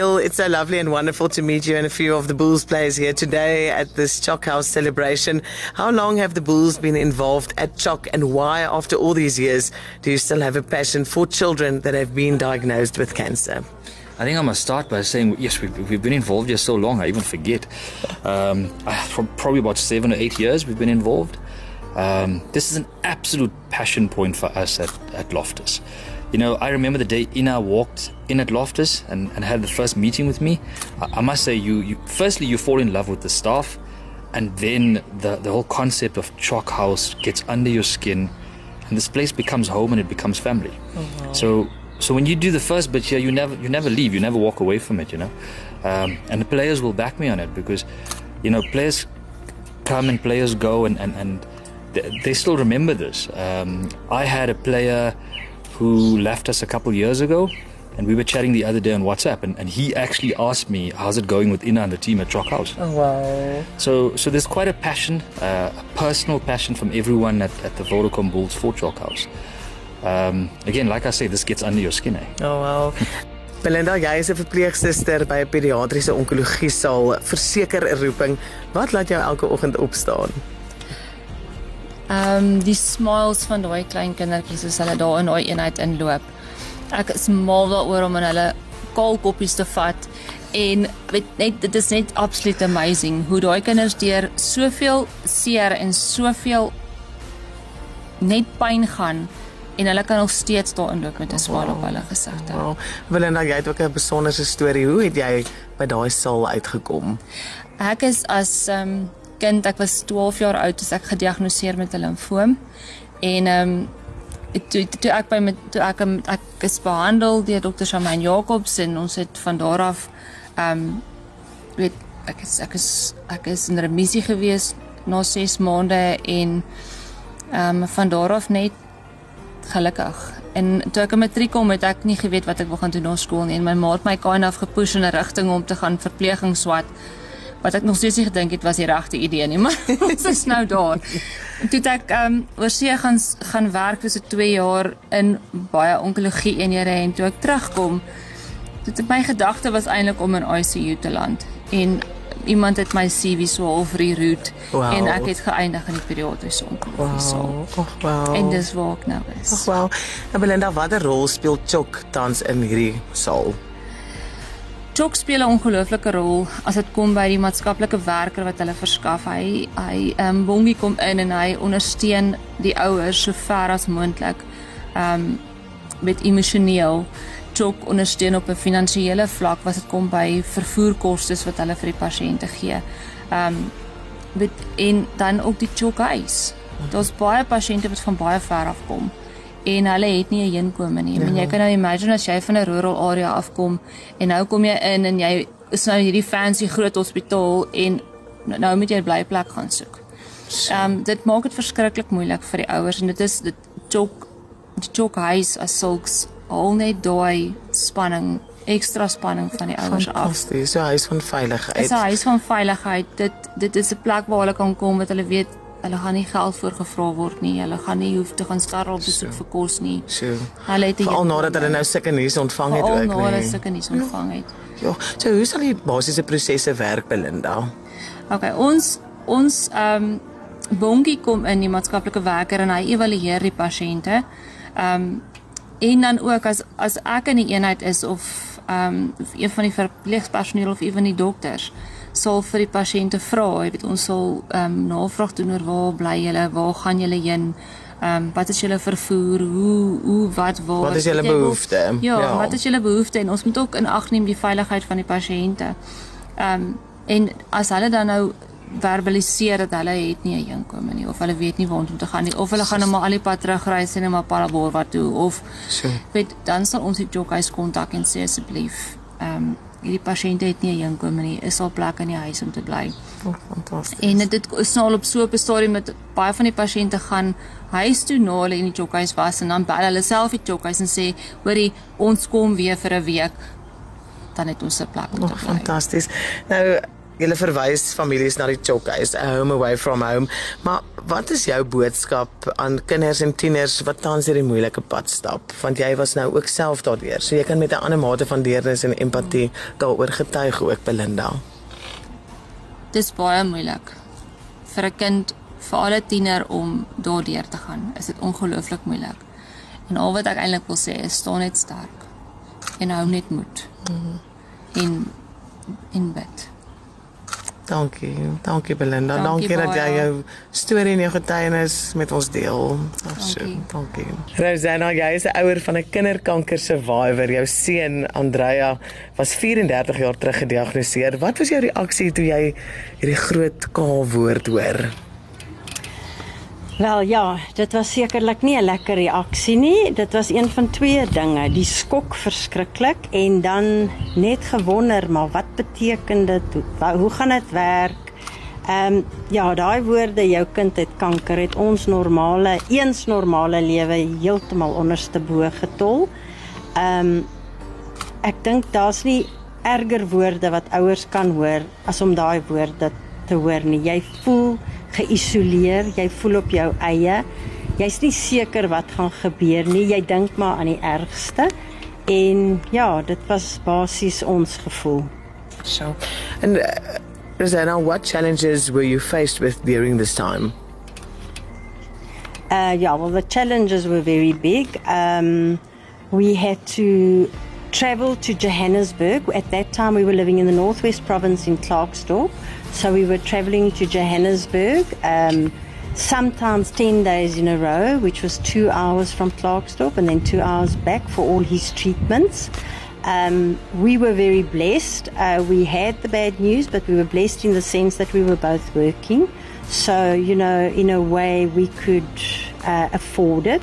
It's so lovely and wonderful to meet you and a few of the Bulls players here today at this Chalk House celebration. How long have the Bulls been involved at Chalk and why, after all these years, do you still have a passion for children that have been diagnosed with cancer? I think I must start by saying yes, we've, we've been involved here so long. I even forget. Um, probably about seven or eight years we've been involved. Um, this is an absolute passion point for us at, at Loftus. You know, I remember the day Ina walked in at Loftus and, and had the first meeting with me. I, I must say, you, you firstly you fall in love with the staff, and then the the whole concept of Chalk House gets under your skin, and this place becomes home and it becomes family. Oh, So so when you do the first bit here, you never you never leave, you never walk away from it, you know. Um, and the players will back me on it because, you know, players come and players go, and and, and they, they still remember this. Um, I had a player who left us a couple years ago. And we were chatting the other day on WhatsApp, and, and he actually asked me, "How's it going with Ina and the team at Chalk House?" Oh wow! So, so there's quite a passion, uh, a personal passion from everyone at, at the Vodacom Bulls for Chalk House. Um, again, like I say, this gets under your skin, eh? Oh wow! Belinda, jy is 'n verpleegsuster by 'n pediatriese onkologie saal. Verseker 'n roeping. Wat laat jou elke oggend opstaan? Ehm um, die smiles van daai klein kindertjies as hulle daar in daai eenheid inloop. Ek is mal daaroor om in hulle kaalkoppies te vat en weet net dit is net absoluut amazing hoe daai kinders deur soveel seer en soveel net pyn gaan en hulle kan nog steeds daar inloop met 'n swaal op hulle gesigte. Wow. Belinda, jy het ook 'n besonderse storie. Hoe het jy by daai saal uitgekom? Ek is as ehm um, kind, ek was 12 jaar oud toe ek gediagnoseer met 'n limfoom. En ehm um, toe toe ek by met toe ek ek is behandel deur dokter Shamaine Jacobs en ons het van daar af ehm um, weet ek is ek is ek is in remissie gewees na 6 maande en ehm um, van daar af net gelukkig. En toe ek 'n matriek kom het ek nie geweet wat ek wil gaan doen na skool nie en my ma het my kind of gepush in 'n rigting om te gaan verpleging swat wat ek nog steeds nie gedink het was die regte idee nie, maar ons is nou daar. Toe ek ehm um, oorsee gaan gaan werk vir so 2 jaar in baie onkologie eenhede en toe ek terugkom, toe my gedagte was eintlik om in ICU te land en iemand het my CV so half reroute wow. en ek het geëindig in die pediatriese onkologie. Wow. Oh, wow. En dis waar ek nou is. Oh, wow. En Belinda, watter rol speel Chok tans in hierdie saal? Chok speel 'n ongelooflike rol as dit kom by die maatskaplike werker wat hulle verskaf. Hy hy ehm um, Bongie kom in en hy ondersteun die ouers so ver as moontlik. Ehm um, met emosioneel Chok ondersteun op 'n finansiële vlak wat dit kom by vervoerkoste wat hulle vir die pasiënte gee. Ehm um, met en dan ook die Chok huis. Daar's baie pasiënte wat van baie ver af kom en hulle het nie 'n inkomste nie. Ja. En jy kan nou imagine as jy van 'n rural area afkom en nou kom jy in en jy is nou hierdie fancy groot hospitaal en nou moet jy 'n blyplek gaan soek. Ehm um, dit maak dit verskriklik moeilik vir die ouers en dit is dit chok die chok huis as sulks al net daai spanning ekstra spanning van die ouers af. Fantasties, 'n huis van veiligheid. Dis 'n huis van veiligheid. Dit dit is 'n plek waar hulle kan kom wat hulle weet Hulle gaan nie geld voorgevra word nie. Hulle gaan nie hoef te gaan starrel besoek vir kos nie. So. Hulle het al nadat hulle nou sulke nuus ontvang het ook nie. Al nadat sulke nuus ontvang het. Ja. So hoe sal die basiese prosesse werk Belinda? OK, ons ons ehm um, Bongie kom in die maatskaplike werker en hy evalueer die pasiënte. Ehm um, en dan ook as as ek in die eenheid is of ehm um, een van die verpleegpersoneel of van die dokters sal vir die pasiënte vra, jy weet ons sal ehm um, navraag doen oor waar bly julle, waar gaan julle heen? Ehm um, wat is julle vervoer? Hoe hoe wat waar? Wat is julle behoefte? Ja, ja, wat is julle behoefte en ons moet ook in ag neem die veiligheid van die pasiënte. Ehm um, en as hulle dan nou verbaliseer dat hulle het nie 'n inkomste nie of hulle weet nie waar om te gaan nie of hulle gaan net maar al die pad terugreis en net maar Parabor wat toe of so. weet dan sal ons die jokkies kontak en sê asseblief ehm um, hierdie pasiënt het nie 'n inkomste nie, is al plek in die huis om te bly. Oh, fantasties. En dit is nou al op so 'n stadium met baie van die pasiënte gaan huis toe na hulle in die jokkies was en dan bel hulle self die jokkies en sê, "Hoorie, ons kom weer vir 'n week." Dan het ons 'n plek om te bly. Oh, fantasties. Nou Julle verwys families na die Chokkies, a home away from home. Maar wat is jou boodskap aan kinders en tieners wat tans hierdie moeilike pad stap? Want jy was nou ook self daardeur, so jy kan met 'n ander mate van deernis en empatie daaroor getuig ook Belinda. Dis baie moeilik vir 'n kind, vir alle tiener om daardeur te gaan. Is dit ongelooflik moeilik. En al wat ek eintlik wil sê is staan net sterk en hou net moed. Mm -hmm. En en bid. Dankie. Dankie Belinda. Dankie, dankie dat jy jou storie en jou getuienis met ons deel. Dankie. Dankie. Rosanna, jy is 'n ouer van 'n kinderkanker survivor. Jou seun Andrea was 34 jaar terug gediagnoseer. Wat was jou reaksie toe jy hierdie groot K-woord hoor? Wel ja, dit was sekerlik nie 'n lekker reaksie nie. Dit was een van twee dinge, die skok verskriklik en dan net gewonder, maar wat beteken dit? Hoe, hoe gaan dit werk? Ehm um, ja, daai woorde jou kind het kanker het ons normale, eens normale lewe heeltemal onderste bo getol. Ehm um, ek dink daar's nie erger woorde wat ouers kan hoor as om daai woorde te hoor nie. Jy voel geïsoleer, jy voel op jou eie. Jy's nie seker wat gaan gebeur nie. Jy dink maar aan die ergste. En ja, dit was basies ons gevoel. So. And uh, Rosanna, what challenges were you faced with during this time? Uh yeah, well the challenges were very big. Um we had to travel to Johannesburg. At that time we were living in the Northwest province in Klerksdorp. So we were traveling to Johannesburg, um, sometimes 10 days in a row, which was two hours from Clarksdorp and then two hours back for all his treatments. Um, we were very blessed. Uh, we had the bad news, but we were blessed in the sense that we were both working. So, you know, in a way, we could uh, afford it.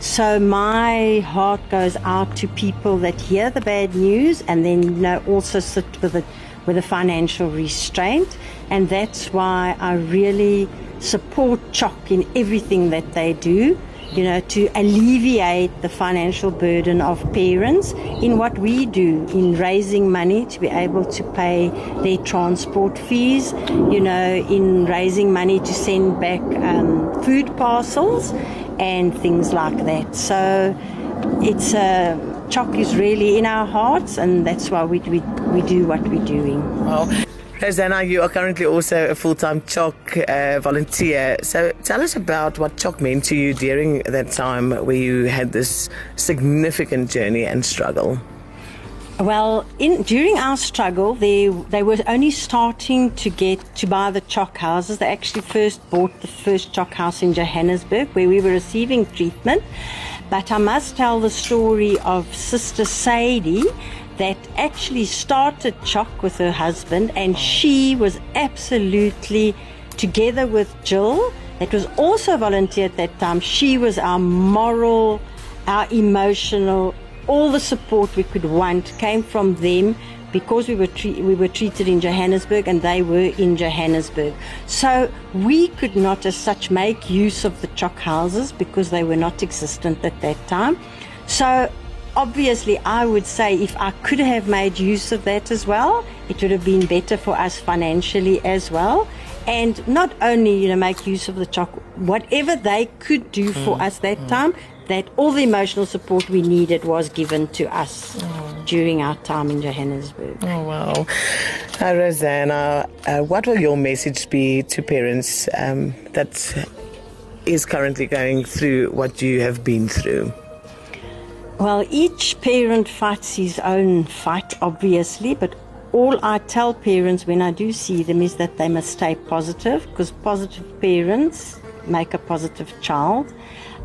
So, my heart goes out to people that hear the bad news and then, you know, also sit with it with a financial restraint. And that's why I really support CHOC in everything that they do, you know, to alleviate the financial burden of parents in what we do in raising money to be able to pay their transport fees, you know, in raising money to send back um, food parcels and things like that. So it's a Chalk is really in our hearts, and that's why we, we, we do what we're doing. Well, Rosanna, you are currently also a full time Chalk uh, volunteer. So tell us about what Chalk meant to you during that time where you had this significant journey and struggle. Well, in, during our struggle, they they were only starting to get to buy the chalk houses. They actually first bought the first chalk house in Johannesburg, where we were receiving treatment. But I must tell the story of Sister Sadie that actually started Chock with her husband, and she was absolutely together with Jill, that was also a volunteer at that time. She was our moral, our emotional, all the support we could want came from them because we were tre- we were treated in Johannesburg and they were in Johannesburg. So we could not as such make use of the chalk houses because they were not existent at that time. So obviously I would say if I could have made use of that as well, it would have been better for us financially as well. And not only, you know, make use of the chalk, whatever they could do for mm, us that mm. time, that all the emotional support we needed was given to us oh. during our time in Johannesburg. Oh, wow. Uh, Rosanna, uh, what will your message be to parents um, that is currently going through what you have been through? Well, each parent fights his own fight, obviously, but all I tell parents when I do see them is that they must stay positive because positive parents make a positive child.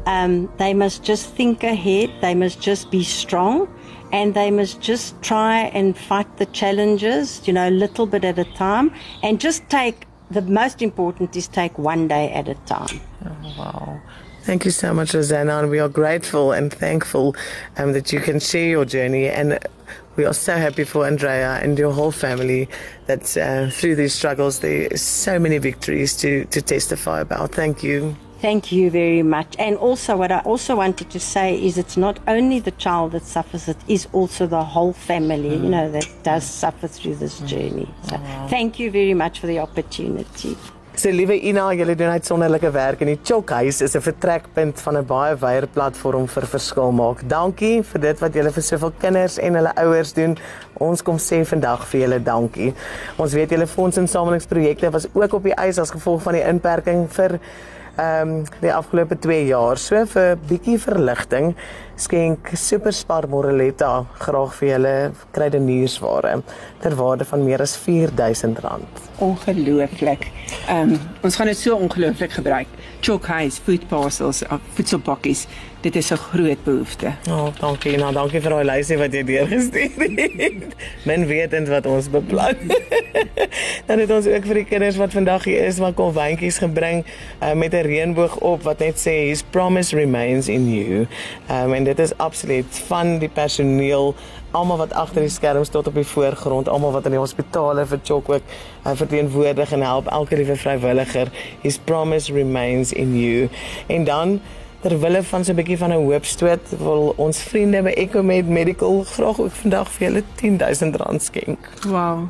Um, they must just think ahead, they must just be strong, and they must just try and fight the challenges, you know, a little bit at a time, and just take the most important is take one day at a time. Oh, wow. Thank you so much, Rosanna, and we are grateful and thankful um, that you can share your journey. And we are so happy for Andrea and your whole family that uh, through these struggles, there are so many victories to, to testify about. Thank you. Thank you very much. And also, what I also wanted to say is it's not only the child that suffers, it is also the whole family, mm. you know, that does suffer through this journey. So, oh, wow. thank you very much for the opportunity. So liewe Ina, julle doen uitsonderlike werk en die Chokhuis is 'n vertrekpunt van 'n baie wyeer platform vir verskil maak. Dankie vir dit wat julle vir soveel kinders en hulle ouers doen. Ons kom sê vandag vir julle dankie. Ons weet julle fondsinsamelingsprojekte was ook op die ys as gevolg van die inperking vir ehm um, afgelope 2 jaar. So vir bietjie verligting skenk Superspar Moreletta graag vir julle kruideniersware ter waarde van meer as R4000. Ongelooflik. Ehm um, ons gaan dit so ongelooflik gebruik. Chokhuis food parcels of voedselpakkies. Dit is 'n groot behoefte. Ja, oh, dankie. Nou, dankie vir daai lysie wat jy deurgestuur het. Men weet en wat ons beplan. Dan het ons ook vir die kinders wat vandag hier is, wat kom wyntjies gebring uh, met 'n reënboog op wat net sê his promise remains in you. Ehm um, en dit is absoluut van die personeel almal wat agter die skerms tot op die voorgrond, almal wat in die hospitale vir Chok ook uh, verteenwoordig en help elke liewe vrywilliger. His promise remains in you. En dan terwille van so 'n bietjie van 'n hoopstoot wil ons vriende by Ecomed Medical graag ook vandag vir julle R10000 skenk. Wow.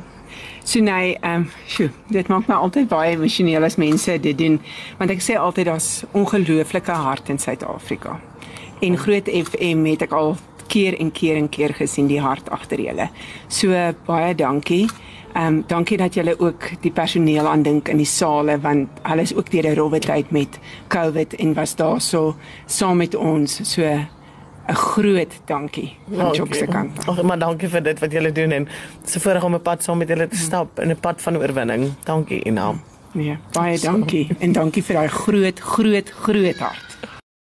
So nee, ehm, um, sjoe, dit maak my altyd baie emosioneel as mense dit doen, want ek sê altyd daar's ongelooflike hart in Suid-Afrika. En Groot FM het ek al keer en keer en keer gesien die hart agter julle. So baie dankie. Ehm um, dankie dat julle ook die personeel aandink in die sale want hulle is ook deur 'n rowwe tyd met COVID en was daar so saam met ons. So 'n groot dankie van Jock se kant. Ag, maar dankie vir dit wat julle doen en se voorreg om 'n pad saam met julle te stap in 'n pad van oorwinning. Dankie Ina. Nee, baie dankie en dankie vir daai groot groot groot hart.